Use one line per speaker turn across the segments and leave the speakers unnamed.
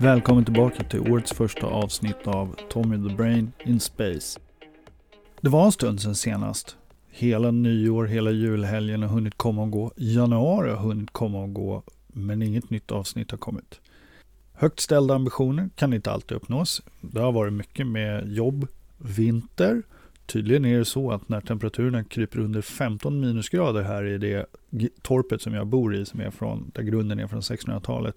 Välkommen tillbaka till årets första avsnitt av Tommy the Brain in Space. Det var en stund sen senast. Hela nyår, hela julhelgen har hunnit komma och gå. Januari har hunnit komma och gå, men inget nytt avsnitt har kommit. Högt ställda ambitioner kan inte alltid uppnås. Det har varit mycket med jobb, vinter. Tydligen är det så att när temperaturen kryper under 15 minusgrader här i det torpet som jag bor i, som är från, där grunden är från 1600-talet,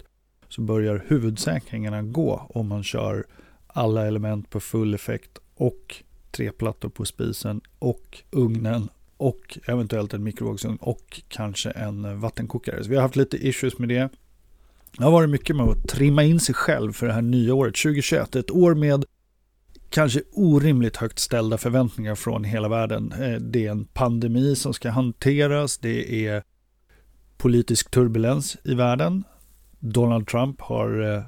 så börjar huvudsäkringarna gå om man kör alla element på full effekt och tre plattor på spisen och ugnen och eventuellt en mikrovågsugn och kanske en eh, vattenkokare. Så vi har haft lite issues med det. Det har varit mycket med att trimma in sig själv för det här nya året 2021. Ett år med kanske orimligt högt ställda förväntningar från hela världen. Eh, det är en pandemi som ska hanteras, det är politisk turbulens i världen. Donald Trump har eh,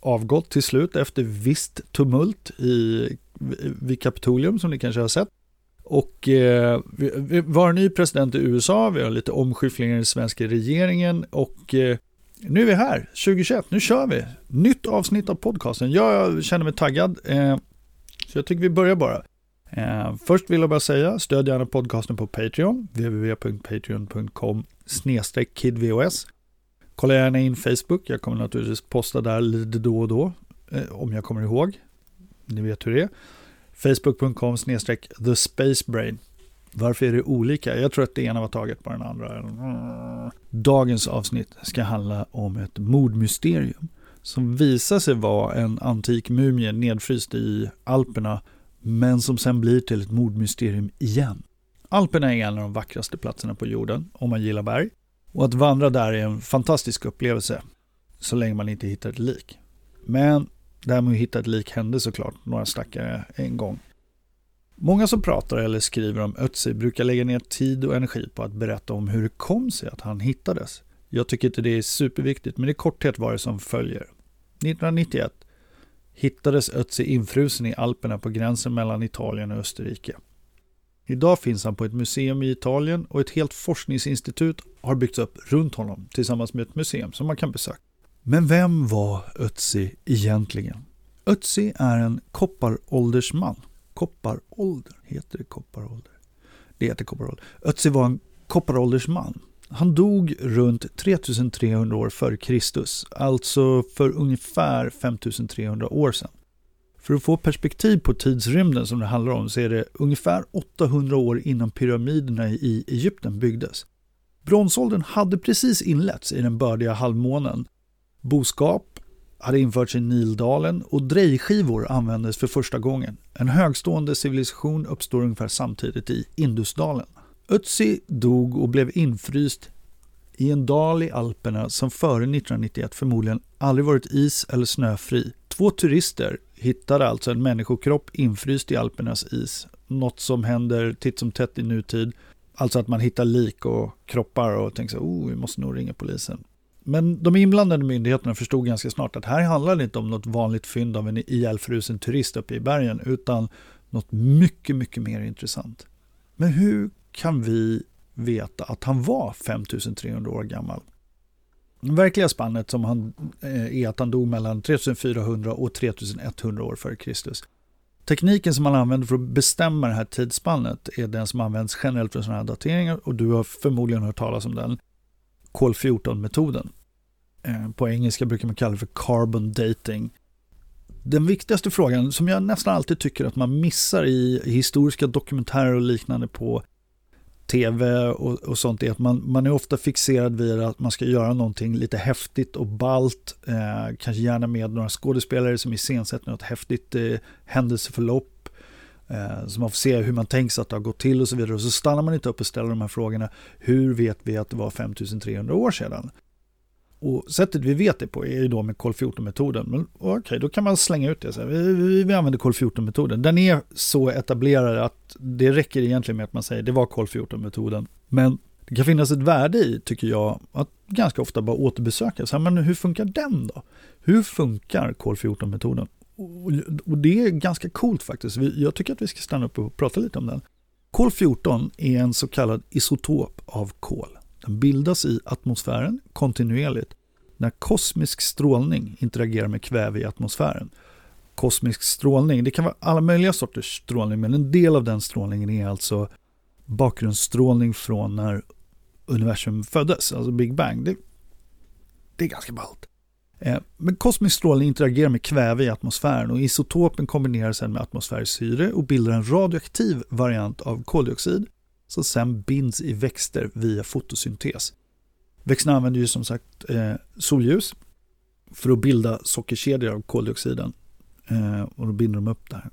avgått till slut efter visst tumult i, vid Kapitolium som ni kanske har sett. Och eh, vi, vi var en ny president i USA, vi har lite omskiftningar i den svenska regeringen och eh, nu är vi här, 2021, nu kör vi. Nytt avsnitt av podcasten. Jag känner mig taggad, eh, så jag tycker vi börjar bara. Eh, först vill jag bara säga, stöd gärna podcasten på Patreon, www.patreon.com snedstreck kidvos. Kolla gärna in Facebook, jag kommer naturligtvis posta där lite då och då, eh, om jag kommer ihåg. Ni vet hur det är. Facebook.com the spacebrain. Varför är det olika? Jag tror att det ena var taget på den andra. Dagens avsnitt ska handla om ett mordmysterium som visar sig vara en antik mumie nedfryst i Alperna men som sen blir till ett mordmysterium igen. Alperna är en av de vackraste platserna på jorden om man gillar berg. Och att vandra där är en fantastisk upplevelse, så länge man inte hittar ett lik. Men det här med att hitta ett lik hände såklart några stackare en gång. Många som pratar eller skriver om Ötzi brukar lägga ner tid och energi på att berätta om hur det kom sig att han hittades. Jag tycker inte det är superviktigt, men i korthet var det som följer. 1991 hittades Ötzi infrusen i Alperna på gränsen mellan Italien och Österrike. Idag finns han på ett museum i Italien och ett helt forskningsinstitut har byggts upp runt honom tillsammans med ett museum som man kan besöka. Men vem var Ötzi egentligen? Ötzi är en kopparåldersman. Kopparålder, heter det kopparålder? Det heter kopparålder. Ötzi var en kopparåldersman. Han dog runt 3300 år före Kristus, alltså för ungefär 5300 år sedan. För att få perspektiv på tidsrymden som det handlar om så är det ungefär 800 år innan pyramiderna i Egypten byggdes. Bronsåldern hade precis inletts i den bördiga halvmånen. Boskap hade införts i Nildalen och drejskivor användes för första gången. En högstående civilisation uppstår ungefär samtidigt i Indusdalen. Ötzi dog och blev infryst i en dal i Alperna som före 1991 förmodligen aldrig varit is eller snöfri. Två turister hittade alltså en människokropp infryst i Alpernas is. Något som händer titt som tätt i nutid. Alltså att man hittar lik och kroppar och tänker så oh, vi måste nog ringa polisen. Men de inblandade myndigheterna förstod ganska snart att här handlar det inte om något vanligt fynd av en ihjälfrusen turist uppe i bergen, utan något mycket, mycket mer intressant. Men hur kan vi veta att han var 5300 år gammal? Det verkliga spannet som han, eh, är att han dog mellan 3400 och 3100 år före Kristus. Tekniken som man använder för att bestämma det här tidsspannet är den som används generellt för sådana här dateringar och du har förmodligen hört talas om den. Kol 14-metoden. Eh, på engelska brukar man kalla det för carbon dating. Den viktigaste frågan som jag nästan alltid tycker att man missar i historiska dokumentärer och liknande på tv och, och, sånt är att man, man är ofta fixerad vid att man ska göra någonting lite häftigt och balt. Eh, kanske gärna med några skådespelare som iscensätter något häftigt eh, händelseförlopp. Eh, så man får se hur man tänker sig att det har gått till och så vidare. Och så stannar man inte upp och ställer de här frågorna. Hur vet vi att det var 5300 år sedan? Och sättet vi vet det på är ju då med kol 14-metoden. Men okej, okay, då kan man slänga ut det. Så här, vi, vi, vi använder kol 14-metoden. Den är så etablerad att det räcker egentligen med att man säger det var kol 14-metoden. Men det kan finnas ett värde i, tycker jag, att ganska ofta bara återbesöka. Så här, men hur funkar den då? Hur funkar kol 14-metoden? Och, och det är ganska coolt faktiskt. Jag tycker att vi ska stanna upp och prata lite om den. Kol 14 är en så kallad isotop av kol. Den bildas i atmosfären kontinuerligt när kosmisk strålning interagerar med kväve i atmosfären. Kosmisk strålning, det kan vara alla möjliga sorters strålning, men en del av den strålningen är alltså bakgrundsstrålning från när universum föddes, alltså Big Bang. Det, det är ganska ballt. Eh, men kosmisk strålning interagerar med kväve i atmosfären och isotopen kombineras sedan med atmosfäriskt syre och bildar en radioaktiv variant av koldioxid som sen binds i växter via fotosyntes. Växterna använder ju som sagt eh, solljus för att bilda sockerkedjor av koldioxiden eh, och då binder de upp det här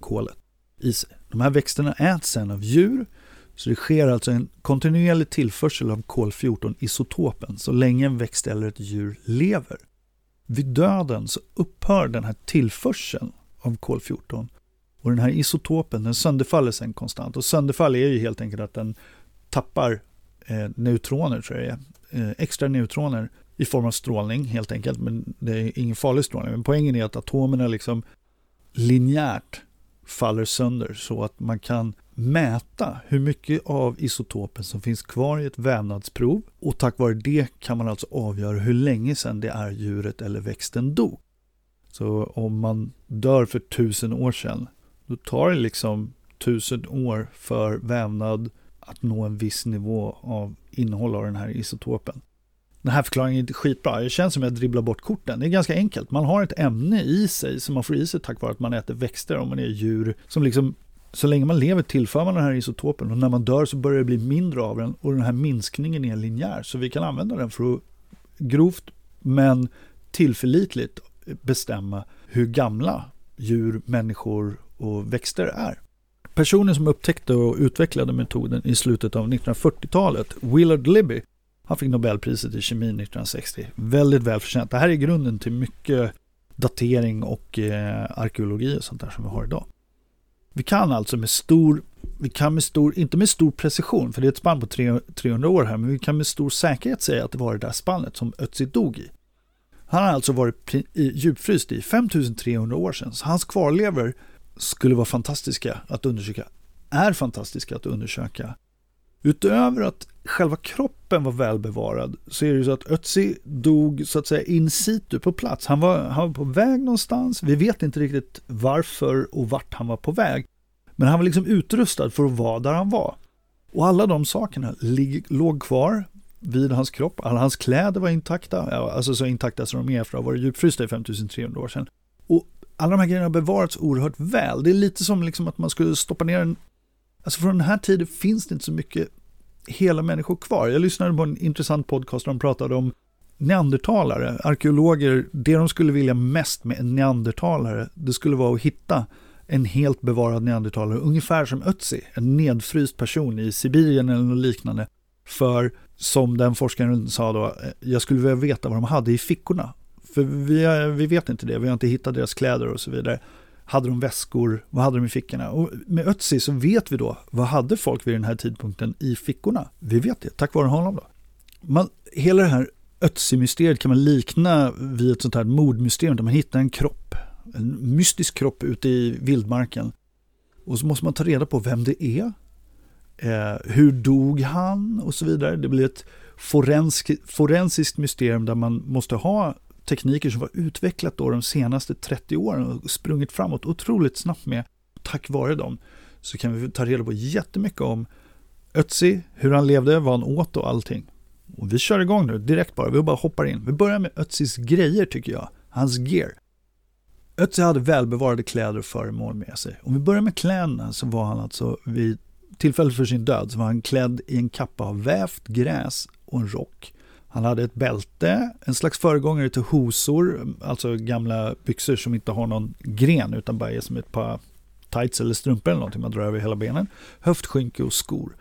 kolet i sig. De här växterna äts sen av djur så det sker alltså en kontinuerlig tillförsel av kol-14-isotopen så länge en växt eller ett djur lever. Vid döden så upphör den här tillförseln av kol-14 och den här isotopen den sönderfaller sen konstant. Och sönderfall är ju helt enkelt att den tappar eh, neutroner, tror jag eh, extra neutroner i form av strålning helt enkelt. Men det är ingen farlig strålning. Men poängen är att atomerna liksom linjärt faller sönder så att man kan mäta hur mycket av isotopen som finns kvar i ett vävnadsprov och tack vare det kan man alltså avgöra hur länge sedan det är djuret eller växten dog. Så om man dör för tusen år sedan, då tar det liksom tusen år för vävnad att nå en viss nivå av innehåll av den här isotopen. Den här förklaringen är inte skitbra. Det känns som att jag dribblar bort korten. Det är ganska enkelt. Man har ett ämne i sig som man får i sig tack vare att man äter växter om man är djur som liksom så länge man lever tillför man den här isotopen och när man dör så börjar det bli mindre av den och den här minskningen är linjär. Så vi kan använda den för att grovt men tillförlitligt bestämma hur gamla djur, människor och växter är. Personen som upptäckte och utvecklade metoden i slutet av 1940-talet, Willard Libby, han fick Nobelpriset i kemi 1960. Väldigt välförtjänt. Det här är grunden till mycket datering och eh, arkeologi och sånt där som vi har idag. Vi kan alltså med stor, vi kan med stor, inte med stor precision, för det är ett spann på 300 år här, men vi kan med stor säkerhet säga att det var det där spannet som Ötzi dog i. Han har alltså varit djupfryst i 5300 år sedan, så hans kvarlever skulle vara fantastiska att undersöka, är fantastiska att undersöka. Utöver att själva kroppen var välbevarad så är det ju så att Ötzi dog så att säga in situ på plats. Han var, han var på väg någonstans. Vi vet inte riktigt varför och vart han var på väg. Men han var liksom utrustad för att vara där han var. Och alla de sakerna låg kvar vid hans kropp. Alla hans kläder var intakta, alltså så intakta som de är för att ha varit djupfrysta i 5300 år sedan. Och alla de här grejerna har bevarats oerhört väl. Det är lite som liksom att man skulle stoppa ner en... Alltså från den här tiden finns det inte så mycket hela människor kvar. Jag lyssnade på en intressant podcast där de pratade om neandertalare. Arkeologer, det de skulle vilja mest med en neandertalare, det skulle vara att hitta en helt bevarad neandertalare, ungefär som Ötzi, en nedfryst person i Sibirien eller något liknande. För som den forskaren sa då, jag skulle vilja veta vad de hade i fickorna. För vi, vi vet inte det, vi har inte hittat deras kläder och så vidare. Hade de väskor? Vad hade de i fickorna? Och med Ötzi så vet vi då, vad hade folk vid den här tidpunkten i fickorna? Vi vet det, tack vare honom då. Man, hela det här Ötzi-mysteriet kan man likna vid ett sånt här mordmysterium där man hittar en kropp, en mystisk kropp ute i vildmarken. Och så måste man ta reda på vem det är, eh, hur dog han och så vidare. Det blir ett forensk, forensiskt mysterium där man måste ha tekniker som var utvecklat då de senaste 30 åren och sprungit framåt otroligt snabbt med. Tack vare dem så kan vi ta reda på jättemycket om Ötzi, hur han levde, vad han åt och allting. Och vi kör igång nu direkt bara, vi bara hoppar in. Vi börjar med Ötzis grejer tycker jag, hans gear. Ötzi hade välbevarade kläder och föremål med sig. Om vi börjar med kläderna så var han alltså vid tillfället för sin död så var han klädd i en kappa av vävt gräs och en rock. Han hade ett bälte, en slags föregångare till hosor, alltså gamla byxor som inte har någon gren utan bara är som ett par tights eller strumpor eller någonting man drar över hela benen. Höftskynke och skor.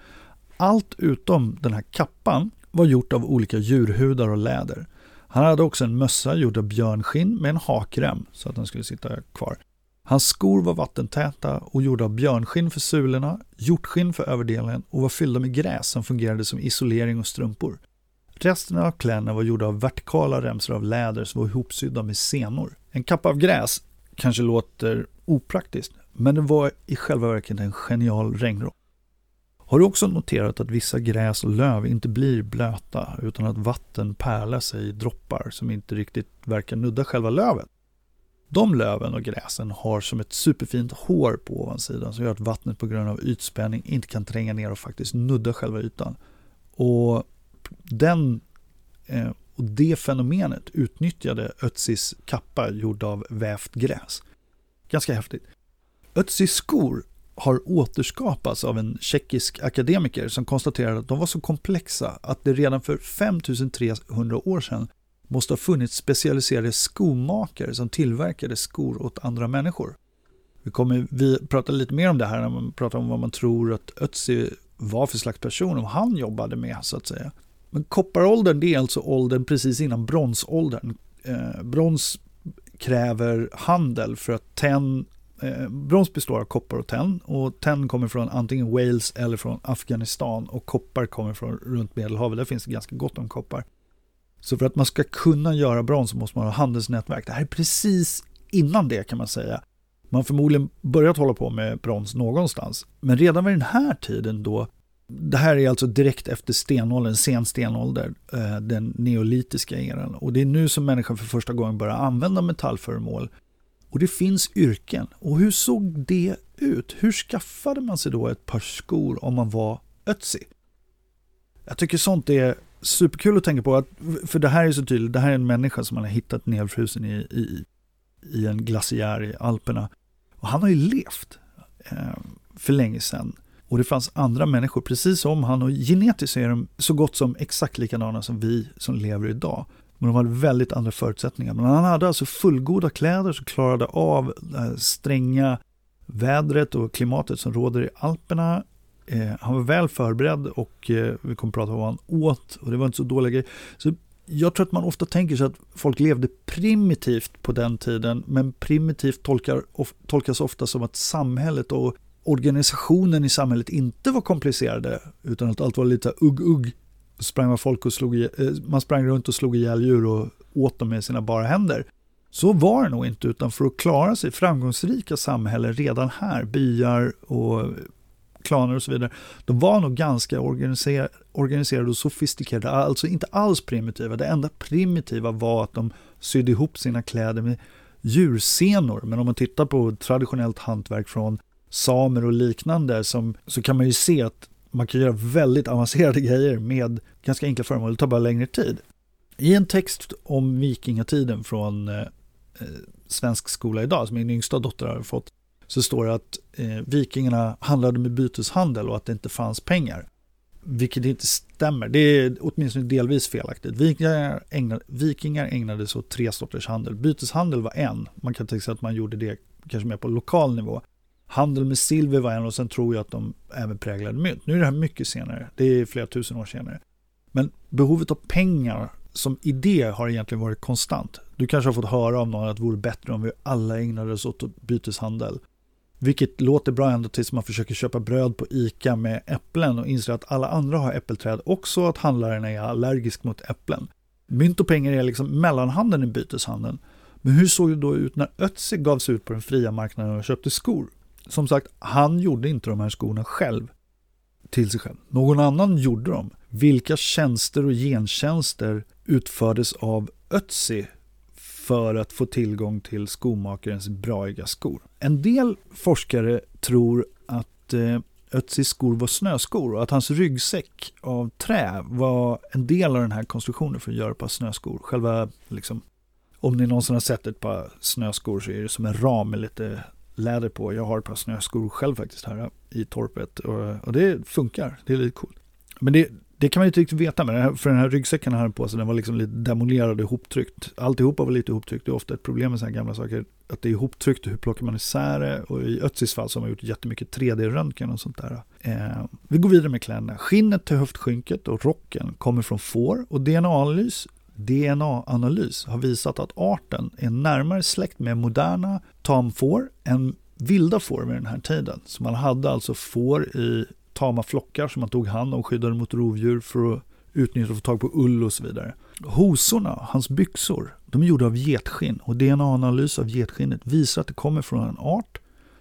Allt utom den här kappan var gjort av olika djurhudar och läder. Han hade också en mössa gjord av björnskinn med en hakrem så att den skulle sitta kvar. Hans skor var vattentäta och gjorda av björnskinn för sulorna, hjortskinn för överdelen och var fyllda med gräs som fungerade som isolering och strumpor. Resten av kläderna var gjorda av vertikala remsor av läder som var ihopsydda med senor. En kappa av gräs kanske låter opraktiskt, men det var i själva verket en genial regnrock. Har du också noterat att vissa gräs och löv inte blir blöta utan att vatten pärlar sig i droppar som inte riktigt verkar nudda själva lövet? De löven och gräsen har som ett superfint hår på ovansidan som gör att vattnet på grund av ytspänning inte kan tränga ner och faktiskt nudda själva ytan. Och, den, eh, och det fenomenet utnyttjade Ötzis kappa gjord av vävt gräs. Ganska häftigt. Ötzis skor har återskapats av en tjeckisk akademiker som konstaterade att de var så komplexa att det redan för 5300 år sedan måste ha funnits specialiserade skomakare som tillverkade skor åt andra människor. Vi kommer vi prata lite mer om det här när man pratar om vad man tror att Ötzi var för slags person och han jobbade med så att säga. Men kopparåldern det är alltså åldern precis innan bronsåldern. Eh, brons kräver handel för att tenn Eh, brons består av koppar och tenn och tenn kommer från antingen Wales eller från Afghanistan och koppar kommer från runt Medelhavet. Där finns det ganska gott om koppar. Så för att man ska kunna göra brons så måste man ha handelsnätverk. Det här är precis innan det kan man säga. Man har förmodligen börjat hålla på med brons någonstans. Men redan vid den här tiden då, det här är alltså direkt efter stenåldern, sen stenålder, eh, den neolitiska eran. Och det är nu som människan för första gången börjar använda metallföremål och det finns yrken. Och hur såg det ut? Hur skaffade man sig då ett par skor om man var ötzi? Jag tycker sånt är superkul att tänka på, att, för det här är så tydligt, det här är en människa som man har hittat nedfrusen i, i, i en glaciär i Alperna. Och han har ju levt eh, för länge sedan. Och det fanns andra människor, precis som han, och genetiskt är de så gott som exakt likadana som vi som lever idag. Men de hade väldigt andra förutsättningar. Men han hade alltså fullgoda kläder som klarade av det stränga vädret och klimatet som råder i Alperna. Eh, han var väl förberedd och eh, vi kommer att prata om vad han åt och det var inte så dåliga grejer. Så jag tror att man ofta tänker sig att folk levde primitivt på den tiden, men primitivt tolkar, of, tolkas ofta som att samhället och organisationen i samhället inte var komplicerade, utan att allt var lite ugg-ugg sprang man, folk och slog, eh, man sprang runt och slog ihjäl djur och åt dem med sina bara händer. Så var det nog inte, utan för att klara sig framgångsrika samhällen redan här, byar och klaner och så vidare, de var nog ganska organiser organiserade och sofistikerade, alltså inte alls primitiva. Det enda primitiva var att de sydde ihop sina kläder med djursenor. Men om man tittar på traditionellt hantverk från samer och liknande som, så kan man ju se att man kan göra väldigt avancerade grejer med ganska enkla föremål, det tar bara längre tid. I en text om vikingatiden från eh, eh, Svensk skola idag, som min yngsta dotter har fått, så står det att eh, vikingarna handlade med byteshandel och att det inte fanns pengar. Vilket inte stämmer, det är åtminstone delvis felaktigt. Vikingar ägnade, vikingar ägnade sig åt tre sorters handel. Byteshandel var en, man kan tänka sig att man gjorde det kanske mer på lokal nivå. Handel med silver var en och sen tror jag att de även präglade mynt. Nu är det här mycket senare, det är flera tusen år senare. Men behovet av pengar som idé har egentligen varit konstant. Du kanske har fått höra av någon att det vore bättre om vi alla ägnade oss åt byteshandel. Vilket låter bra ända tills man försöker köpa bröd på ICA med äpplen och inser att alla andra har äppelträd också att handlaren är allergisk mot äpplen. Mynt och pengar är liksom mellanhanden i byteshandeln. Men hur såg det då ut när Ötzi gav sig ut på den fria marknaden och köpte skor? Som sagt, han gjorde inte de här skorna själv till sig själv. Någon annan gjorde dem. Vilka tjänster och gentjänster utfördes av Ötzi för att få tillgång till skomakarens braiga skor? En del forskare tror att eh, Ötzis skor var snöskor och att hans ryggsäck av trä var en del av den här konstruktionen för att göra ett par snöskor. Själva, liksom, om ni någonsin har sett ett par snöskor så är det som en ram med lite läder på. Jag har ett par snöskor själv faktiskt här i torpet och, och det funkar. Det är lite coolt. Men det, det kan man ju inte riktigt veta, men för den här ryggsäcken han hade på sig, den var liksom lite demolerad och ihoptryckt. Alltihopa var lite ihoptryckt, det är ofta ett problem med sådana här gamla saker, att det är ihoptryckt och hur plockar man isär det? Och i Ötzis fall så har man gjort jättemycket 3D-röntgen och sånt där. Eh, vi går vidare med kläderna. Skinnet till höftskynket och rocken kommer från får och DNA-analys DNA-analys har visat att arten är närmare släkt med moderna tamfår än vilda får vid den här tiden. Så man hade alltså får i tama flockar som man tog hand om och skyddade mot rovdjur för att utnyttja och få tag på ull och så vidare. Hosorna, hans byxor, de är gjorda av getskinn och DNA-analys av getskinnet visar att det kommer från en art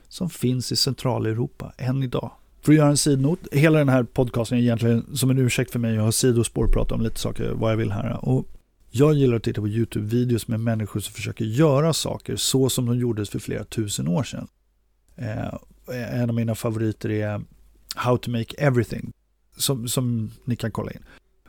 som finns i Centraleuropa än idag. För att göra en sidnot, hela den här podcasten är egentligen som en ursäkt för mig jag har sidospår och prata om lite saker, vad jag vill här. Och jag gillar att titta på YouTube-videos med människor som försöker göra saker så som de gjordes för flera tusen år sedan. Eh, en av mina favoriter är How to make everything, som, som ni kan kolla in.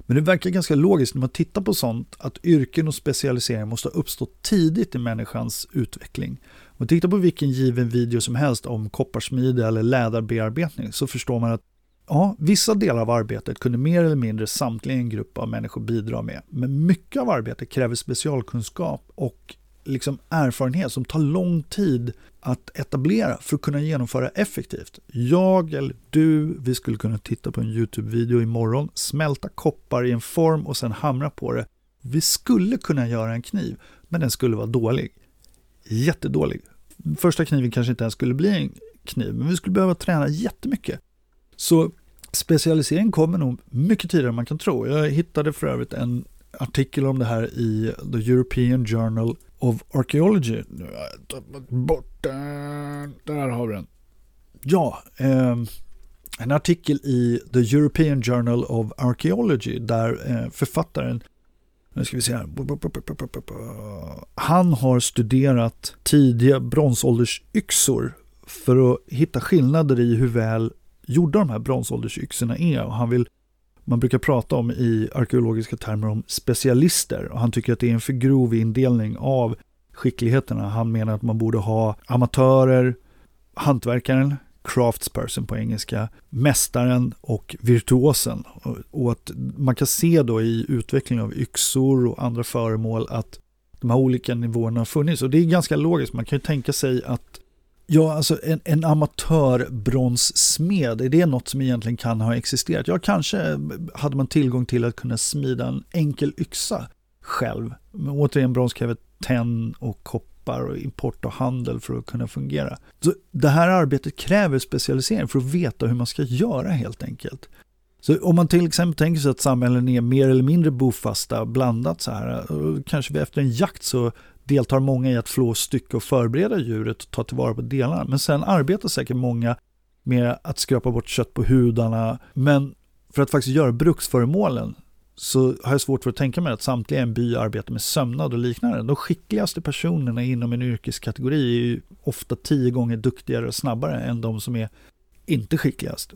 Men det verkar ganska logiskt när man tittar på sånt att yrken och specialisering måste ha uppstått tidigt i människans utveckling. Om man tittar på vilken given video som helst om kopparsmide eller läderbearbetning så förstår man att ja, vissa delar av arbetet kunde mer eller mindre samtliga en grupp av människor bidra med. Men mycket av arbetet kräver specialkunskap och liksom erfarenhet som tar lång tid att etablera för att kunna genomföra effektivt. Jag eller du, vi skulle kunna titta på en YouTube-video imorgon, smälta koppar i en form och sen hamra på det. Vi skulle kunna göra en kniv, men den skulle vara dålig. Jättedålig. Första kniven kanske inte ens skulle bli en kniv, men vi skulle behöva träna jättemycket. Så specialisering kommer nog mycket tidigare än man kan tro. Jag hittade för övrigt en artikel om det här i The European Journal of Archaeology. Nu har jag tappat bort den. Där har vi den. Ja, eh, en artikel i The European Journal of Archaeology där eh, författaren nu ska vi se här. Han har studerat tidiga bronsåldersyxor för att hitta skillnader i hur väl gjorda de här bronsåldersyxorna är. Och han vill man brukar prata om i arkeologiska termer om specialister och han tycker att det är en för grov indelning av skickligheterna. Han menar att man borde ha amatörer, hantverkaren, craftsperson på engelska, mästaren och virtuosen. Och att man kan se då i utvecklingen av yxor och andra föremål att de här olika nivåerna har funnits. Och det är ganska logiskt, man kan ju tänka sig att Ja, alltså en, en amatörbronsmed, är det något som egentligen kan ha existerat? Ja, kanske hade man tillgång till att kunna smida en enkel yxa själv. Men återigen, brons kräver tenn och koppar och import och handel för att kunna fungera. Så det här arbetet kräver specialisering för att veta hur man ska göra helt enkelt. Så om man till exempel tänker sig att samhällen är mer eller mindre bofasta, blandat så här, kanske vi efter en jakt så deltar många i att flå, stycka och förbereda djuret och ta tillvara på delarna. Men sen arbetar säkert många med att skrapa bort kött på hudarna. Men för att faktiskt göra bruksföremålen så har jag svårt för att tänka mig att samtliga i en by arbetar med sömnad och liknande. De skickligaste personerna inom en yrkeskategori är ju ofta tio gånger duktigare och snabbare än de som är inte skickligast.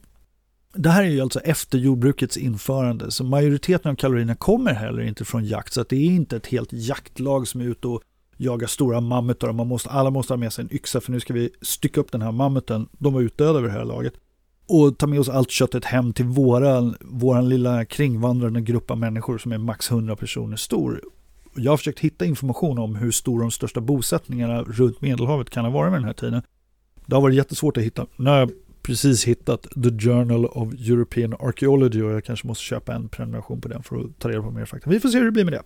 Det här är ju alltså efter jordbrukets införande, så majoriteten av kalorierna kommer heller inte från jakt, så att det är inte ett helt jaktlag som är ute och jaga stora mammutar och man måste, alla måste ha med sig en yxa för nu ska vi stycka upp den här mammuten. De var utdöda över det här laget. Och ta med oss allt köttet hem till våran, våran lilla kringvandrande grupp av människor som är max 100 personer stor. Jag har försökt hitta information om hur stora de största bosättningarna runt Medelhavet kan ha varit med den här tiden. Det har varit jättesvårt att hitta. Nu har jag precis hittat The Journal of European Archaeology och jag kanske måste köpa en prenumeration på den för att ta reda på mer fakta. Vi får se hur det blir med det.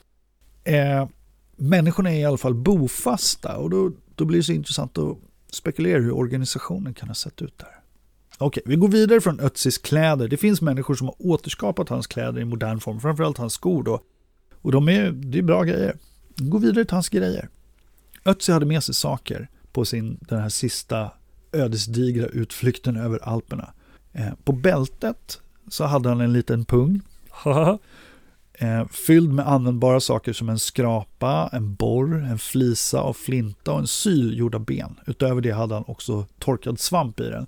Eh, människorna är i alla fall bofasta och då, då blir det så intressant att spekulera hur organisationen kan ha sett ut där. Okej, vi går vidare från Ötzis kläder. Det finns människor som har återskapat hans kläder i modern form, framförallt hans skor då. Och de är, det är bra grejer. Vi går vidare till hans grejer. Ötzi hade med sig saker på sin, den här sista ödesdigra utflykten över Alperna. Eh, på bältet så hade han en liten pung. Eh, fylld med användbara saker som en skrapa, en borr, en flisa av flinta och en syl gjord av ben. Utöver det hade han också torkad svamp i den.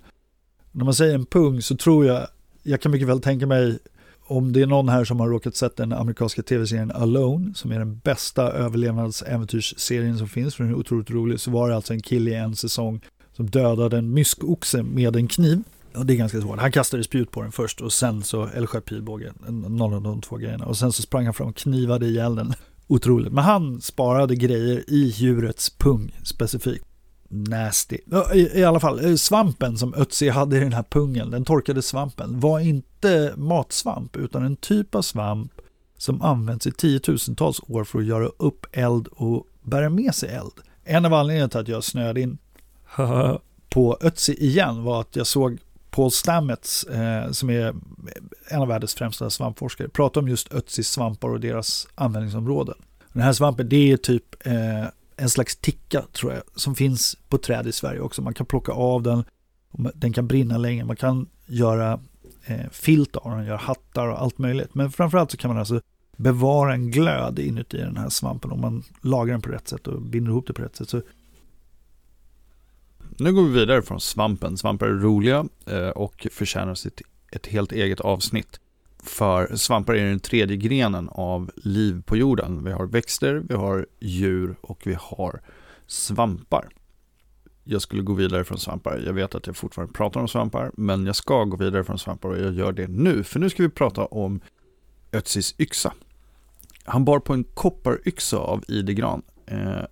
När man säger en pung så tror jag, jag kan mycket väl tänka mig om det är någon här som har råkat sett den amerikanska tv-serien Alone, som är den bästa överlevnadsäventyrsserien som finns, för den är otroligt rolig, så var det alltså en kille i en säsong som dödade en myskoxe med en kniv. Och det är ganska svårt. Han kastade spjut på den först och sen så, eller sköt pilbåge, någon av de två grejerna. Och sen så sprang han fram och knivade ihjäl den. Otroligt. Men han sparade grejer i djurets pung specifikt. Nasty. I, I, alla fall, eh, svampen som Ötzi hade i den här pungen, den torkade svampen, var inte matsvamp utan en typ av svamp som används i tiotusentals år för att göra upp eld och bära med sig eld. En av anledningarna till att jag snöade in på Ötzi igen var att jag såg Paul Stamets, eh, som är en av världens främsta svampforskare, pratar om just Ötzis svampar och deras användningsområden. Den här svampen, det är typ eh, en slags ticka tror jag, som finns på träd i Sverige också. Man kan plocka av den Den kan brinna länge, man kan göra eh, filt av den, göra hattar och allt möjligt. Men framförallt så kan man alltså bevara en glöd inuti den här svampen om man lagrar den på rätt sätt och binder ihop det på rätt sätt. Så
nu går vi vidare från svampen. Svampar är roliga eh, och förtjänar sitt, ett helt eget avsnitt. För svampar är den tredje grenen av liv på jorden. Vi har växter, vi har djur och vi har svampar. Jag skulle gå vidare från svampar. Jag vet att jag fortfarande pratar om svampar, men jag ska gå vidare från svampar och jag gör det nu. För nu ska vi prata om Ötsis yxa. Han bar på en kopparyxa av idegran. Eh,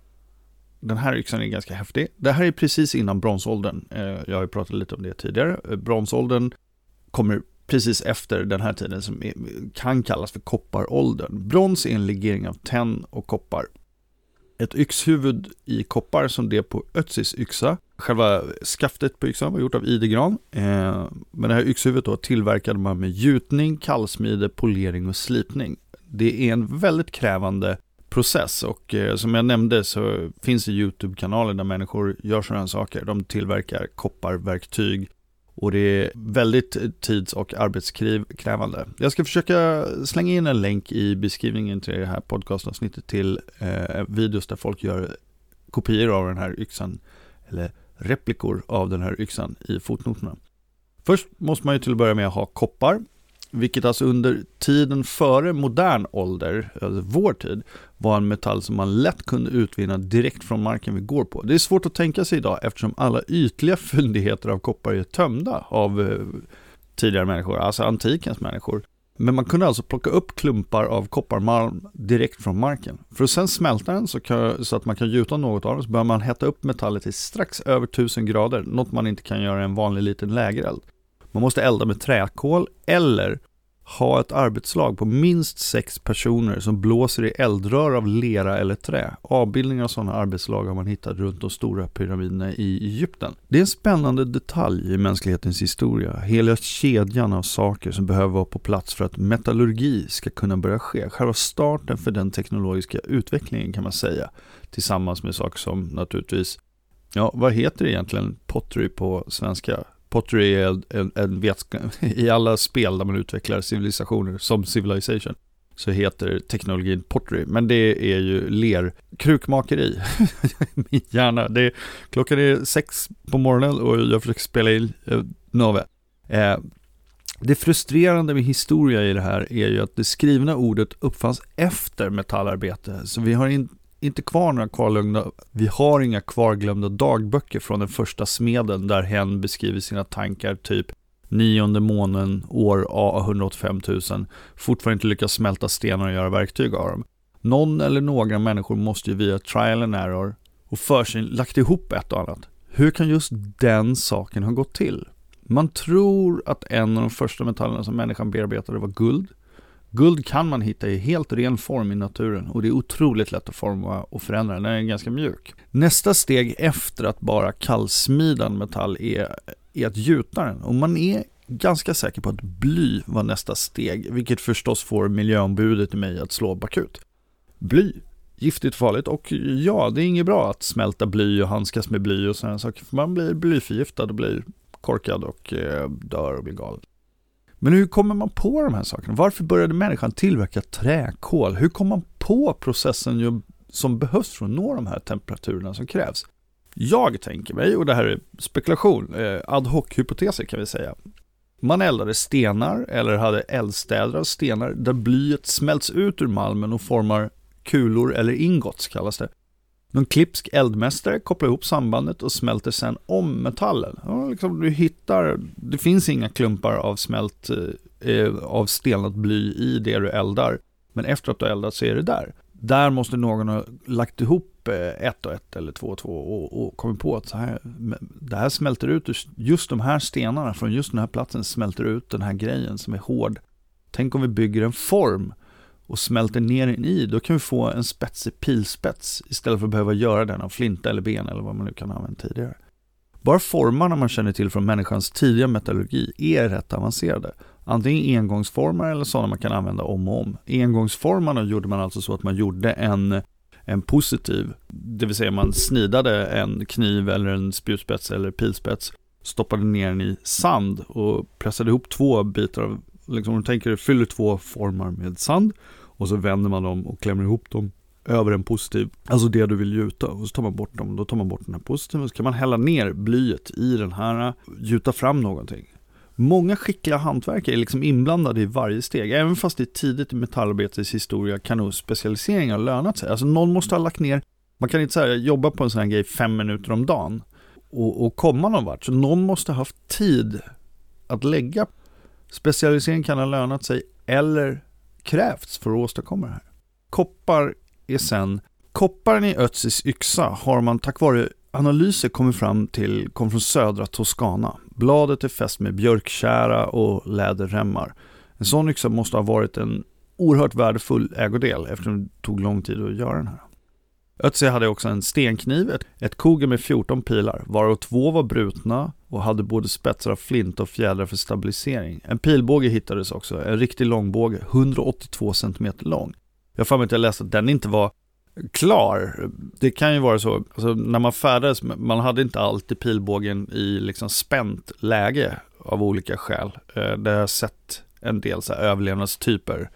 den här yxan är ganska häftig. Det här är precis innan bronsåldern. Eh, jag har ju pratat lite om det tidigare. Eh, bronsåldern kommer precis efter den här tiden som kan kallas för kopparåldern. Brons är en legering av tenn och koppar. Ett yxhuvud i koppar som det på Ötsis yxa. Själva skaftet på yxan var gjort av idegran. Eh, men det här yxhuvudet då tillverkade man med gjutning, kallsmide, polering och slipning. Det är en väldigt krävande process och eh, som jag nämnde så finns det YouTube-kanaler där människor gör sådana här saker. De tillverkar kopparverktyg och det är väldigt tids och arbetskrävande. Jag ska försöka slänga in en länk i beskrivningen till det här podcastavsnittet till eh, videos där folk gör kopior av den här yxan eller replikor av den här yxan i fotnoterna. Först måste man ju till att börja med ha koppar vilket alltså under tiden före modern ålder, alltså vår tid, var en metall som man lätt kunde utvinna direkt från marken vi går på. Det är svårt att tänka sig idag eftersom alla ytliga fyndigheter av koppar är tömda av eh, tidigare människor, alltså antikens människor. Men man kunde alltså plocka upp klumpar av kopparmalm direkt från marken. För att sen smälta den så, kan, så att man kan gjuta något av den så bör man hetta upp metallet till strax över 1000 grader, något man inte kan göra i en vanlig liten lägereld. Man måste elda med träkol eller ha ett arbetslag på minst sex personer som blåser i eldrör av lera eller trä. Avbildningar av sådana arbetslag har man hittat runt de stora pyramiderna i Egypten. Det är en spännande detalj i mänsklighetens historia. Hela kedjan av saker som behöver vara på plats för att metallurgi ska kunna börja ske. Själva starten för den teknologiska utvecklingen kan man säga. Tillsammans med saker som naturligtvis, ja vad heter det egentligen pottery på svenska? Pottery är en, en, vetskap, i alla spel där man utvecklar civilisationer som Civilization så heter teknologin pottery, men det är ju ler-krukmakeri. Min hjärna, det är, klockan är sex på morgonen och jag försöker spela in eh, Nove. Eh, det frustrerande med historia i det här är ju att det skrivna ordet uppfanns efter metallarbete, så vi har in, inte kvar några kvarglömda, vi har inga kvarglömda dagböcker från den första smeden där hen beskriver sina tankar typ nionde månen år A 185 000 fortfarande inte lyckas smälta stenar och göra verktyg av dem. Någon eller några människor måste ju via trial and error och för sig lagt ihop ett och annat. Hur kan just den saken ha gått till? Man tror att en av de första metallerna som människan bearbetade var guld. Guld kan man hitta i helt ren form i naturen och det är otroligt lätt att forma och förändra. Den är ganska mjuk. Nästa steg efter att bara kallsmida en metall är, är att gjuta den. Och man är ganska säker på att bly var nästa steg, vilket förstås får miljöombudet i mig att slå bakut. Bly, giftigt farligt och ja, det är inget bra att smälta bly och handskas med bly och sådana saker. För man blir blyförgiftad och blir korkad och eh, dör och blir galen. Men hur kommer man på de här sakerna? Varför började människan tillverka träkol? Hur kom man på processen som behövs för att nå de här temperaturerna som krävs? Jag tänker mig, och det här är spekulation, eh, ad hoc-hypoteser kan vi säga. Man eldade stenar eller hade eldstäder av stenar där blyet smälts ut ur malmen och formar kulor eller ingots kallas det. Någon klipsk eldmästare kopplar ihop sambandet och smälter sen om metallen. Ja, liksom du hittar, det finns inga klumpar av smält, eh, eh, av stelnat bly i det du eldar. Men efter att du har eldat så är det där. Där måste någon ha lagt ihop eh, ett och ett eller två och två och, och kommit på att så här, det här smälter ut, just de här stenarna från just den här platsen smälter ut den här grejen som är hård. Tänk om vi bygger en form och smälter ner den i, då kan vi få en spetsig pilspets istället för att behöva göra den av flinta eller ben eller vad man nu kan använda tidigare. Bara formarna man känner till från människans tidiga metallurgi är rätt avancerade. Antingen engångsformar eller sådana man kan använda om och om. Engångsformarna gjorde man alltså så att man gjorde en, en positiv, det vill säga man snidade en kniv eller en spjutspets eller pilspets stoppade ner den i sand och pressade ihop två bitar av, liksom om du tänker fyller två formar med sand och så vänder man dem och klämmer ihop dem över en positiv, alltså det du vill gjuta och så tar man bort dem, då tar man bort den här positiva och så kan man hälla ner blyet i den här, gjuta fram någonting. Många skickliga hantverkare är liksom inblandade i varje steg. Även fast det är tidigt i metallarbetets historia kan nog specialisering ha lönat sig. Alltså någon måste ha lagt ner, man kan inte säga jobba på en sån här grej fem minuter om dagen och, och komma någon vart. Så någon måste ha haft tid att lägga. Specialisering kan ha lönat sig eller krävts för att åstadkomma det här. Koppar är sen, kopparen i Ötzis yxa har man tack vare analyser kommit fram till kom från södra Toscana. Bladet är fäst med björkkära och läderremmar. En sån yxa måste ha varit en oerhört värdefull ägodel eftersom det tog lång tid att göra den här. Ötzi hade också en stenkniv, ett, ett med 14 pilar, varav två var brutna och hade både spetsar av flint och fjädrar för stabilisering. En pilbåge hittades också, en riktig långbåge, 182 cm lång. Jag har för mig att jag läste att den inte var klar. Det kan ju vara så, alltså, när man färdades, man hade inte alltid pilbågen i liksom spänt läge av olika skäl. Eh, det har jag sett en del så här överlevnadstyper.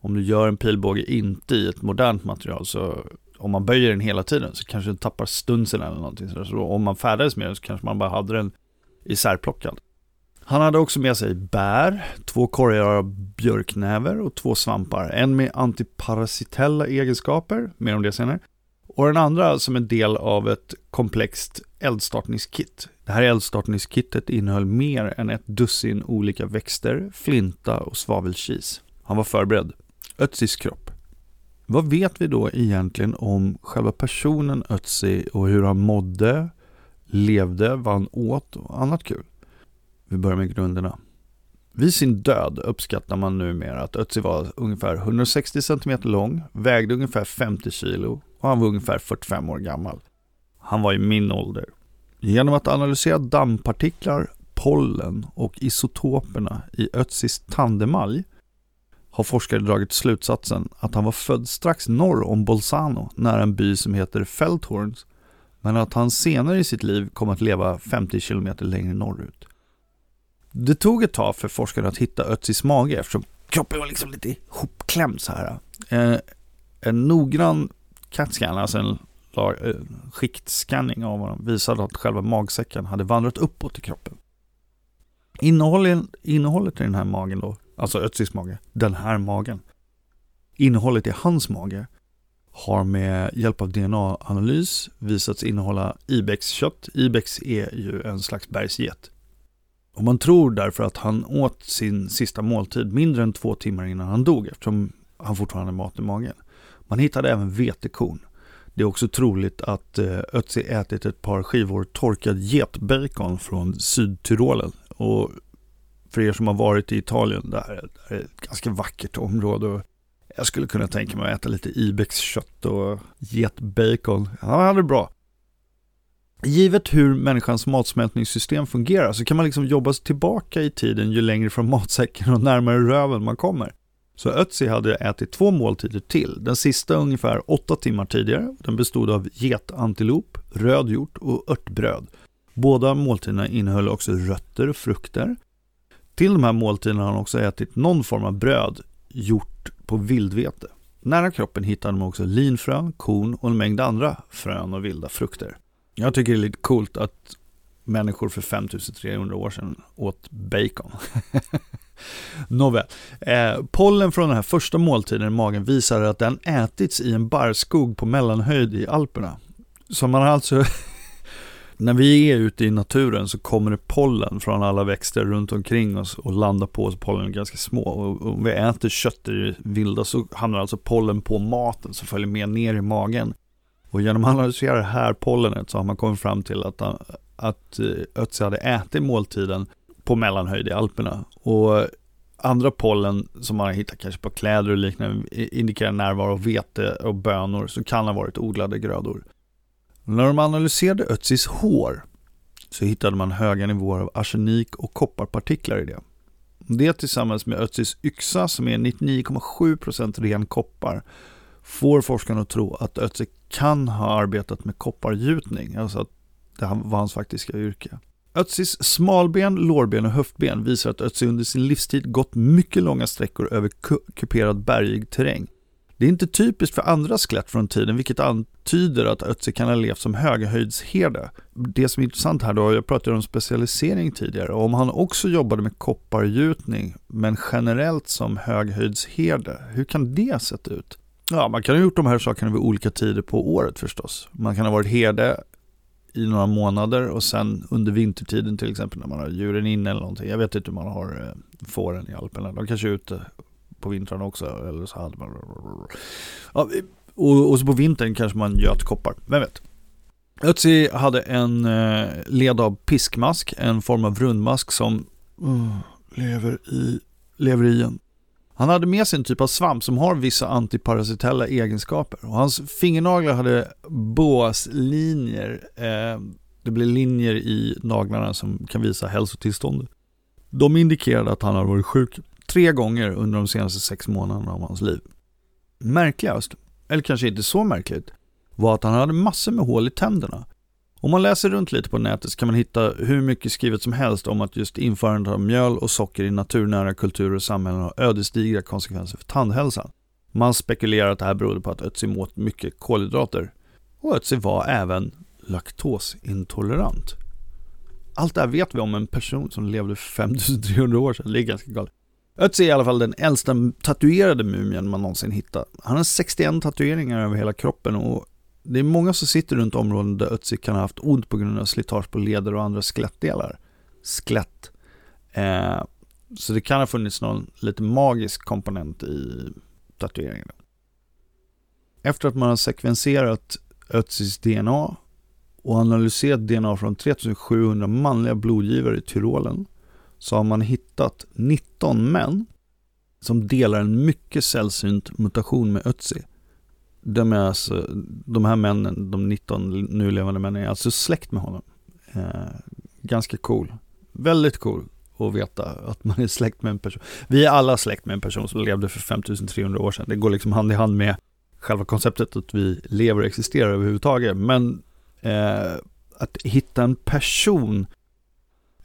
Om du gör en pilbåge inte i ett modernt material så om man böjer den hela tiden så kanske den tappar stunsen eller någonting. Så om man färdades med den så kanske man bara hade den isärplockad. Han hade också med sig bär, två korgar av björknäver och två svampar. En med antiparasitella egenskaper, mer om det senare. Och den andra som en del av ett komplext eldstartningskit. Det här eldstartningskittet innehöll mer än ett dussin olika växter, flinta och svavelkis. Han var förberedd. Ötzis kropp. Vad vet vi då egentligen om själva personen Ötzi och hur han mådde, levde, vad han åt och annat kul? Vi börjar med grunderna. Vid sin död uppskattar man numera att Ötzi var ungefär 160 cm lång, vägde ungefär 50 kg och han var ungefär 45 år gammal. Han var i min ålder. Genom att analysera dammpartiklar, pollen och isotoperna i Ötzis tandemalj har forskare dragit slutsatsen att han var född strax norr om Bolzano, nära en by som heter Feldhorns, men att han senare i sitt liv kom att leva 50 km längre norrut. Det tog ett tag för forskarna att hitta Ötzis mage eftersom kroppen var liksom lite hopklämd så här. Eh, en noggrann CAT-scan, alltså en eh, skiktscanning av honom, visade att själva magsäcken hade vandrat uppåt i kroppen. Innehållet, innehållet i den här magen då, alltså Ötzis mage, den här magen, innehållet i hans mage har med hjälp av DNA-analys visats innehålla Ibex-kött. Ibex är ju en slags bergsget. Och man tror därför att han åt sin sista måltid mindre än två timmar innan han dog eftersom han fortfarande hade mat i magen. Man hittade även vetekorn. Det är också troligt att eh, Ötzi ätit ett par skivor torkad getbacon från Sydtyrolen. Och för er som har varit i Italien, där är ett ganska vackert område. Och jag skulle kunna tänka mig att äta lite Ibex kött och getbacon. Han hade det bra. Givet hur människans matsmältningssystem fungerar så kan man liksom jobba sig tillbaka i tiden ju längre från matsäcken och närmare röven man kommer. Så Ötzi hade ätit två måltider till, den sista ungefär åtta timmar tidigare. Den bestod av getantilop, röd hjort och örtbröd. Båda måltiderna innehöll också rötter och frukter. Till de här måltiderna har han också ätit någon form av bröd gjort på vildvete. Nära kroppen hittade man också linfrön, korn och en mängd andra frön och vilda frukter. Jag tycker det är lite coolt att människor för 5300 år sedan åt bacon. Nåväl, eh, pollen från den här första måltiden i magen visar att den ätits i en barrskog på mellanhöjd i Alperna. Så man har alltså, när vi är ute i naturen så kommer det pollen från alla växter runt omkring oss och landar på oss. Pollen är ganska små och om vi äter kött i det vilda så hamnar alltså pollen på maten som följer med ner i magen. Och genom att analysera det här pollenet så har man kommit fram till att, att eh, Ötzi hade ätit måltiden på mellanhöjd i Alperna. Och andra pollen som man har hittat kanske på kläder och liknande indikerar närvaro av vete och bönor som kan ha varit odlade grödor. När de analyserade Ötzis hår så hittade man höga nivåer av arsenik och kopparpartiklar i det. Det tillsammans med Ötzis yxa som är 99,7% ren koppar får forskarna att tro att Ötzi kan ha arbetat med koppargjutning, alltså att det var hans faktiska yrke. Ötzis smalben, lårben och höftben visar att Ötzi under sin livstid gått mycket långa sträckor över kuperad bergig terräng. Det är inte typiskt för andra skelett från tiden, vilket antyder att Ötzi kan ha levt som höghöjdsherde. Det som är intressant här då, jag pratade om specialisering tidigare, om han också jobbade med koppargjutning, men generellt som höghöjdsherde, hur kan det sett ut? Ja, man kan ha gjort de här sakerna vid olika tider på året förstås. Man kan ha varit herde i några månader och sen under vintertiden till exempel när man har djuren inne eller någonting. Jag vet inte hur man har eh, fåren i Alperna. De kanske är ute på vintrarna också. Eller så hade man... Ja, och, och så på vintern kanske man göt koppar. Vem vet? Ötzi hade en eh, led av piskmask, en form av rundmask som uh, lever, i, lever i en han hade med sig en typ av svamp som har vissa antiparasitella egenskaper. Och hans fingernaglar hade båslinjer. Eh, det blir linjer i naglarna som kan visa hälsotillståndet. De indikerade att han hade varit sjuk tre gånger under de senaste sex månaderna av hans liv. Märkligast, eller kanske inte så märkligt, var att han hade massor med hål i tänderna. Om man läser runt lite på nätet så kan man hitta hur mycket skrivet som helst om att just införandet av mjöl och socker i naturnära kulturer och samhällen har ödesdigra konsekvenser för tandhälsan. Man spekulerar att det här berodde på att Ötzi åt mycket kolhydrater. Och Ötzi var även laktosintolerant. Allt det här vet vi om en person som levde för 5300 år sedan. Det är ganska galet. Ötzi är i alla fall den äldsta tatuerade mumien man någonsin hittat. Han har 61 tatueringar över hela kroppen och det är många som sitter runt områden där Ötzi kan ha haft ont på grund av slitage på leder och andra skelettdelar. Skelett. Eh, så det kan ha funnits någon lite magisk komponent i tatueringen. Efter att man har sekvenserat Ötzis DNA och analyserat DNA från 3700 manliga blodgivare i Tyrolen så har man hittat 19 män som delar en mycket sällsynt mutation med Ötzi de, är alltså, de här männen, de 19 nu levande männen, är alltså släkt med honom. Eh, ganska cool. Väldigt cool att veta att man är släkt med en person. Vi är alla släkt med en person som levde för 5300 år sedan. Det går liksom hand i hand med själva konceptet att vi lever och existerar överhuvudtaget. Men eh, att hitta en person,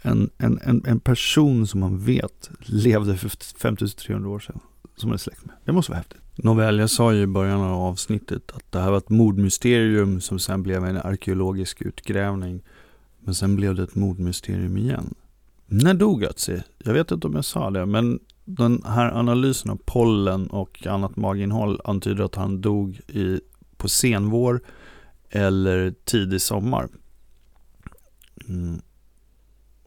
en, en, en, en person som man vet levde för 5300 år sedan, som man är släkt med. Det måste vara häftigt. Nåväl, jag sa ju i början av avsnittet att det här var ett mordmysterium som sen blev en arkeologisk utgrävning. Men sen blev det ett mordmysterium igen. När dog Ötzi? Jag vet inte om jag sa det, men den här analysen av pollen och annat maginnehåll antyder att han dog i, på senvår eller tidig sommar. Mm.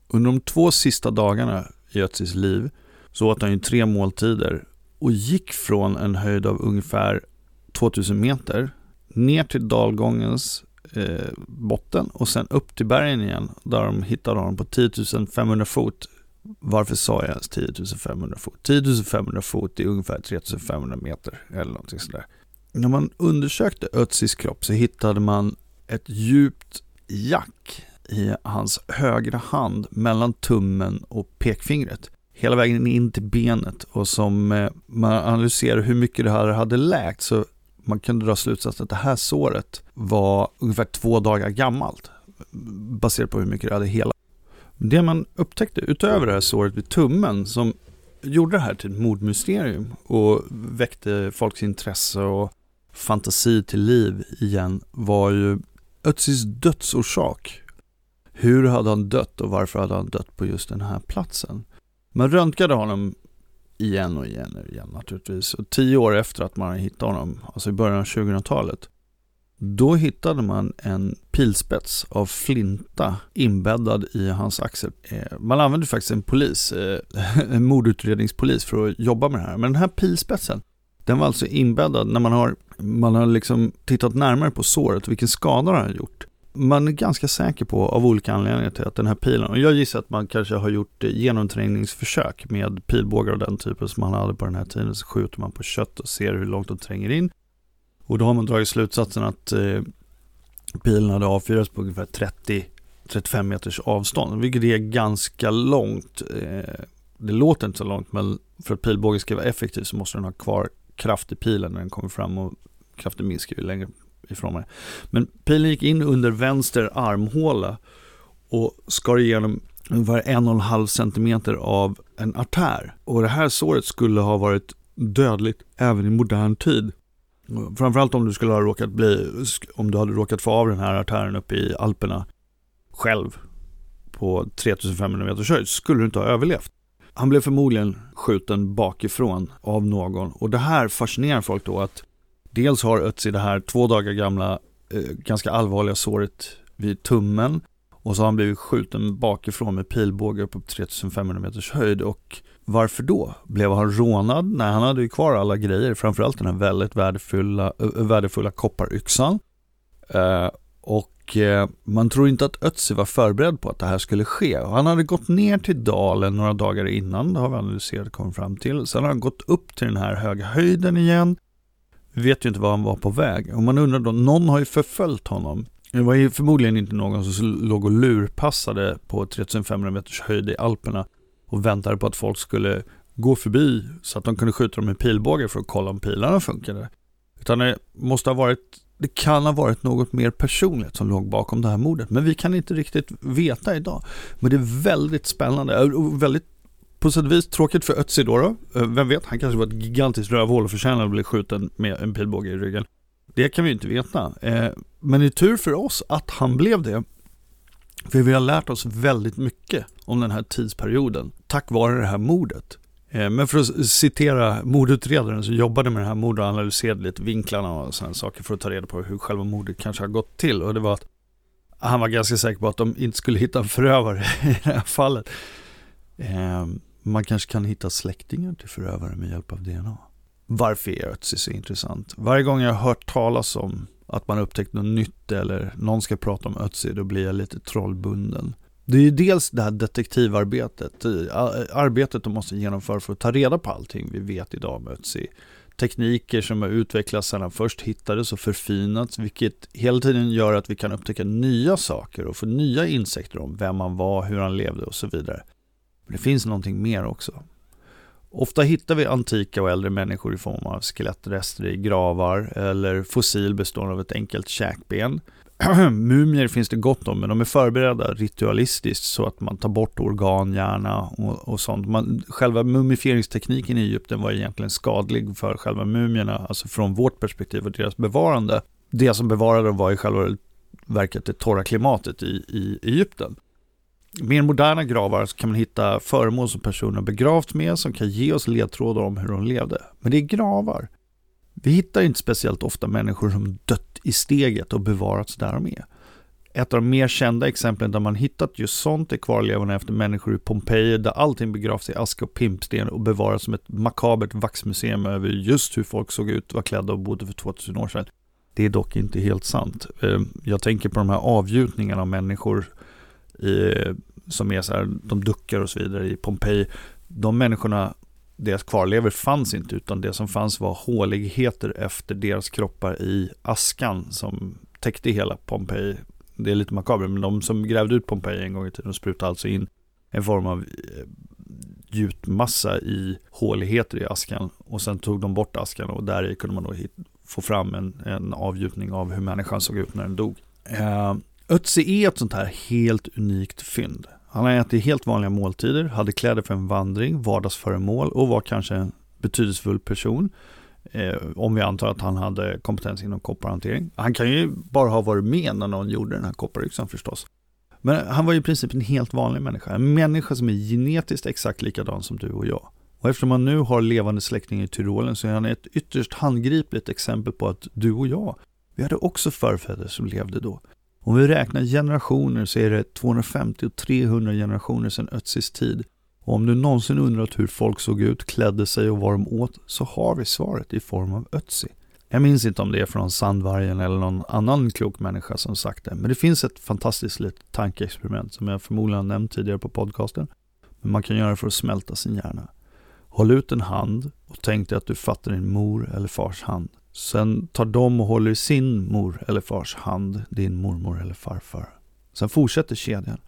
Under de två sista dagarna i Ötzis liv så åt han ju tre måltider och gick från en höjd av ungefär 2000 meter ner till dalgångens eh, botten och sen upp till bergen igen där de hittade honom på 10 500 fot. Varför sa jag ens 10 500 fot? 10 500 fot är ungefär 3500 meter eller någonting sådär. När man undersökte Ötzis kropp så hittade man ett djupt jack i hans högra hand mellan tummen och pekfingret hela vägen in till benet och som eh, man analyserar hur mycket det här hade läkt så man kunde dra slutsatsen att det här såret var ungefär två dagar gammalt baserat på hur mycket det hade helat. Det man upptäckte utöver det här såret vid tummen som gjorde det här till ett mordmysterium och väckte folks intresse och fantasi till liv igen var ju Ötzis dödsorsak. Hur hade han dött och varför hade han dött på just den här platsen? Man röntgade honom igen och igen och igen naturligtvis. Och tio år efter att man hittade honom, alltså i början av 2000-talet, då hittade man en pilspets av flinta inbäddad i hans axel. Eh, man använde faktiskt en polis, eh, en mordutredningspolis för att jobba med det här. Men den här pilspetsen, den var alltså inbäddad när man har, man har liksom tittat närmare på såret och vilken skada den har gjort man är ganska säker på av olika anledningar till att den här pilen, och jag gissar att man kanske har gjort genomträngningsförsök med pilbågar och den typen som man hade på den här tiden, så skjuter man på kött och ser hur långt de tränger in. Och då har man dragit slutsatsen att eh, pilen hade avfyrats på ungefär 30-35 meters avstånd, vilket är ganska långt. Eh, det låter inte så långt, men för att pilbågen ska vara effektiv så måste den ha kvar kraft i pilen när den kommer fram och kraften minskar ju längre ifrån mig. Men pilen gick in under vänster armhåla och skar igenom ungefär en och en halv centimeter av en artär. Och det här såret skulle ha varit dödligt även i modern tid. Framförallt om du skulle ha råkat bli, om du hade råkat få av den här artären uppe i Alperna själv på 3500 meters höjd skulle du inte ha överlevt. Han blev förmodligen skjuten bakifrån av någon och det här fascinerar folk då att dels har Ötzi det här två dagar gamla eh, ganska allvarliga såret vid tummen och så har han blivit skjuten bakifrån med pilbåge upp på 3500 meters höjd och varför då? Blev han rånad? Nej, han hade ju kvar alla grejer, framförallt den här väldigt värdefulla, eh, värdefulla kopparyxan. Eh, och eh, man tror inte att Ötzi var förberedd på att det här skulle ske. Han hade gått ner till dalen några dagar innan, det har vi analyserat och kommit fram till. Sen har han gått upp till den här höga höjden igen. Vi vet ju inte var han var på väg. Och man undrar då, någon har ju förföljt honom. Det var ju förmodligen inte någon som låg och lurpassade på 3500 meters höjd i Alperna och väntade på att folk skulle gå förbi så att de kunde skjuta dem med pilbåge för att kolla om pilarna funkade. Utan det måste ha varit, det kan ha varit något mer personligt som låg bakom det här mordet. Men vi kan inte riktigt veta idag. Men det är väldigt spännande och väldigt på sätt och vis tråkigt för Ötzi då, då. Eh, vem vet, han kanske var ett gigantiskt rövhål och förtjänade att bli skjuten med en pilbåge i ryggen. Det kan vi ju inte veta. Eh, men det är tur för oss att han blev det. För vi har lärt oss väldigt mycket om den här tidsperioden tack vare det här mordet. Eh, men för att citera mordutredaren som jobbade med det här mordet och analyserade lite vinklarna och sådana saker för att ta reda på hur själva mordet kanske har gått till. Och det var att han var ganska säker på att de inte skulle hitta en förövare i det här fallet. Ehm, man kanske kan hitta släktingar till förövaren med hjälp av DNA. Varför är Ötzi så intressant? Varje gång jag har hört talas om att man upptäckt något nytt eller någon ska prata om Ötzi, då blir jag lite trollbunden. Det är ju dels det här detektivarbetet, arbetet de måste genomföra för att ta reda på allting vi vet idag om Ötzi. Tekniker som har utvecklats sedan han först hittades och förfinats, vilket hela tiden gör att vi kan upptäcka nya saker och få nya insikter om vem han var, hur han levde och så vidare. Men det finns någonting mer också. Ofta hittar vi antika och äldre människor i form av skelettrester i gravar eller fossil bestående av ett enkelt käkben. Mumier finns det gott om, men de är förberedda ritualistiskt så att man tar bort organ, hjärna och, och sånt. Man, själva mumifieringstekniken i Egypten var egentligen skadlig för själva mumierna, alltså från vårt perspektiv och deras bevarande. Det som bevarade dem var i själva verket det torra klimatet i, i Egypten mer moderna gravar så kan man hitta föremål som personer begravt med som kan ge oss ledtrådar om hur de levde. Men det är gravar. Vi hittar inte speciellt ofta människor som dött i steget och bevarats där de är. Ett av de mer kända exemplen där man hittat just sånt är kvarlevorna efter människor i Pompeji där allting begravs i aska och pimpsten och bevaras som ett makabert vaxmuseum över just hur folk såg ut, var klädda och bodde för 2000 år sedan. Det är dock inte helt sant. Ehm, jag tänker på de här avgjutningarna av människor som är så här, de duckar och så vidare i Pompeji. De människorna, deras kvarlever fanns inte utan det som fanns var håligheter efter deras kroppar i askan som täckte hela Pompeji. Det är lite makabert, men de som grävde ut Pompeji en gång i tiden sprutade alltså in en form av eh, gjutmassa i håligheter i askan och sen tog de bort askan och där kunde man då få fram en, en avgjutning av hur människan såg ut när den dog. Eh, Ötzi är ett sånt här helt unikt fynd. Han har ätit helt vanliga måltider, hade kläder för en vandring, vardagsföremål och var kanske en betydelsefull person. Eh, om vi antar att han hade kompetens inom kopparhantering. Han kan ju bara ha varit med när någon gjorde den här kopparyxan förstås. Men han var ju i princip en helt vanlig människa. En människa som är genetiskt exakt likadan som du och jag. Och eftersom han nu har levande släktingar i Tyrolen så är han ett ytterst handgripligt exempel på att du och jag, vi hade också förfäder som levde då. Om vi räknar generationer så är det 250 300 generationer sedan Ötzis tid. Och om du någonsin undrat hur folk såg ut, klädde sig och vad de åt så har vi svaret i form av Ötzi. Jag minns inte om det är från Sandvargen eller någon annan klok människa som sagt det. Men det finns ett fantastiskt litet tankeexperiment som jag förmodligen har nämnt tidigare på podcasten. Men man kan göra för att smälta sin hjärna. Håll ut en hand och tänk dig att du fattar din mor eller fars hand. Sen tar de och håller i sin mor eller fars hand, din mormor eller farfar. Sen fortsätter kedjan.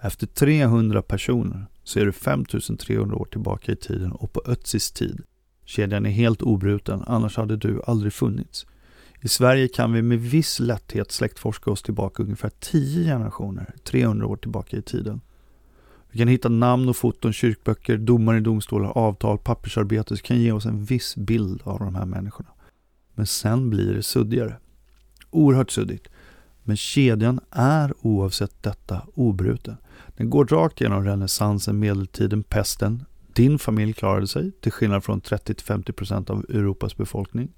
Efter 300 personer så är du 5300 år tillbaka i tiden och på Ötzis tid. Kedjan är helt obruten, annars hade du aldrig funnits. I Sverige kan vi med viss lätthet släktforska oss tillbaka ungefär 10 generationer, 300 år tillbaka i tiden. Vi kan hitta namn och foton, kyrkböcker, domar i domstolar, avtal, pappersarbete som kan ge oss en viss bild av de här människorna. Men sen blir det suddigare. Oerhört suddigt. Men kedjan är oavsett detta obruten. Den går rakt genom renässansen, medeltiden, pesten. Din familj klarade sig, till skillnad från 30-50% av Europas befolkning.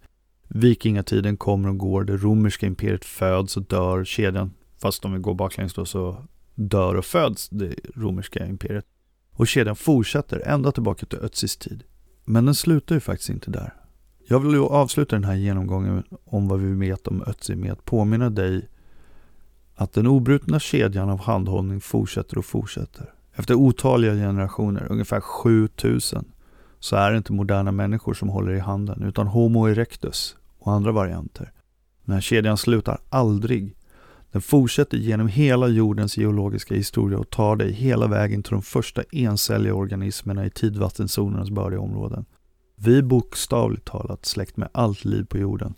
Vikingatiden kommer och går, det romerska imperiet föds och dör, kedjan, fast om vi går baklänges då så dör och föds det romerska imperiet. Och kedjan fortsätter ända tillbaka till Ötzis tid. Men den slutar ju faktiskt inte där. Jag vill ju avsluta den här genomgången om vad vi vet om Ötzi med att påminna dig att den obrutna kedjan av handhållning fortsätter och fortsätter. Efter otaliga generationer, ungefär 7000, så är det inte moderna människor som håller i handen utan Homo erectus och andra varianter. Den här kedjan slutar aldrig. Den fortsätter genom hela jordens geologiska historia och tar dig hela vägen till de första encelliga organismerna i tidvattenzonernas bördiga områden. Vi är bokstavligt talat släkt med allt liv på jorden.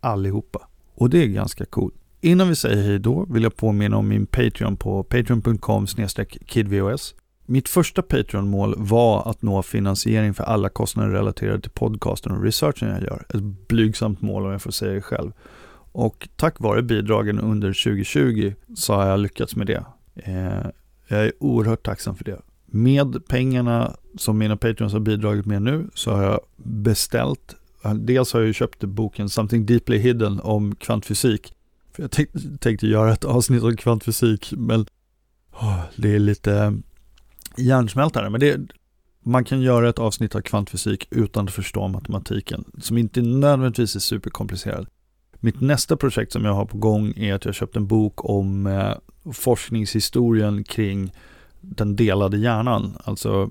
Allihopa. Och det är ganska coolt. Innan vi säger hej då vill jag påminna om min Patreon på patreon.com kidvos. Mitt första Patreon-mål var att nå finansiering för alla kostnader relaterade till podcasten och researchen jag gör. Ett blygsamt mål om jag får säga det själv. Och tack vare bidragen under 2020 så har jag lyckats med det. Eh, jag är oerhört tacksam för det. Med pengarna som mina Patreons har bidragit med nu så har jag beställt, dels har jag köpt boken Something Deeply Hidden om kvantfysik. För jag tänkte, tänkte göra ett avsnitt om kvantfysik men oh, det är lite hjärnsmältare. Men det, man kan göra ett avsnitt av kvantfysik utan att förstå matematiken som inte nödvändigtvis är superkomplicerad. Mitt nästa projekt som jag har på gång är att jag köpt en bok om eh, forskningshistorien kring den delade hjärnan. Alltså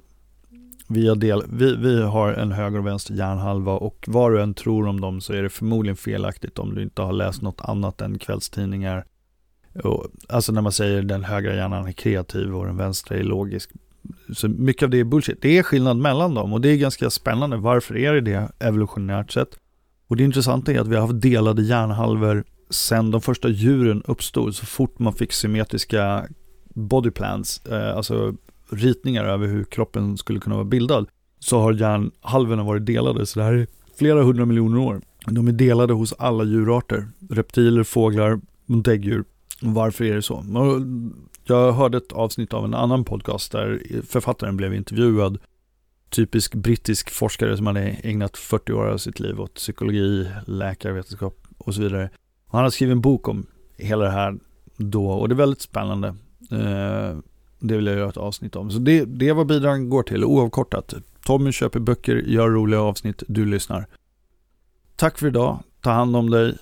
vi har, del, vi, vi har en höger och vänster hjärnhalva och vad du än tror om dem så är det förmodligen felaktigt om du inte har läst något annat än kvällstidningar. Och, alltså när man säger den högra hjärnan är kreativ och den vänstra är logisk. Så mycket av det är bullshit. Det är skillnad mellan dem och det är ganska spännande. Varför är det det evolutionärt sett? Och det intressanta är att vi har haft delade hjärnhalvor sedan de första djuren uppstod. Så fort man fick symmetriska bodyplans, eh, alltså ritningar över hur kroppen skulle kunna vara bildad, så har hjärnhalvorna varit delade. Så det här är flera hundra miljoner år. De är delade hos alla djurarter. Reptiler, fåglar, däggdjur. Varför är det så? Jag hörde ett avsnitt av en annan podcast där författaren blev intervjuad. Typisk brittisk forskare som hade ägnat 40 år av sitt liv åt psykologi, läkarvetenskap och så vidare. Och han har skrivit en bok om hela det här då och det är väldigt spännande. Eh, det vill jag göra ett avsnitt om. Så det, det är vad bidragen går till, oavkortat. Tommy köper böcker, gör roliga avsnitt, du lyssnar. Tack för idag, ta hand om dig,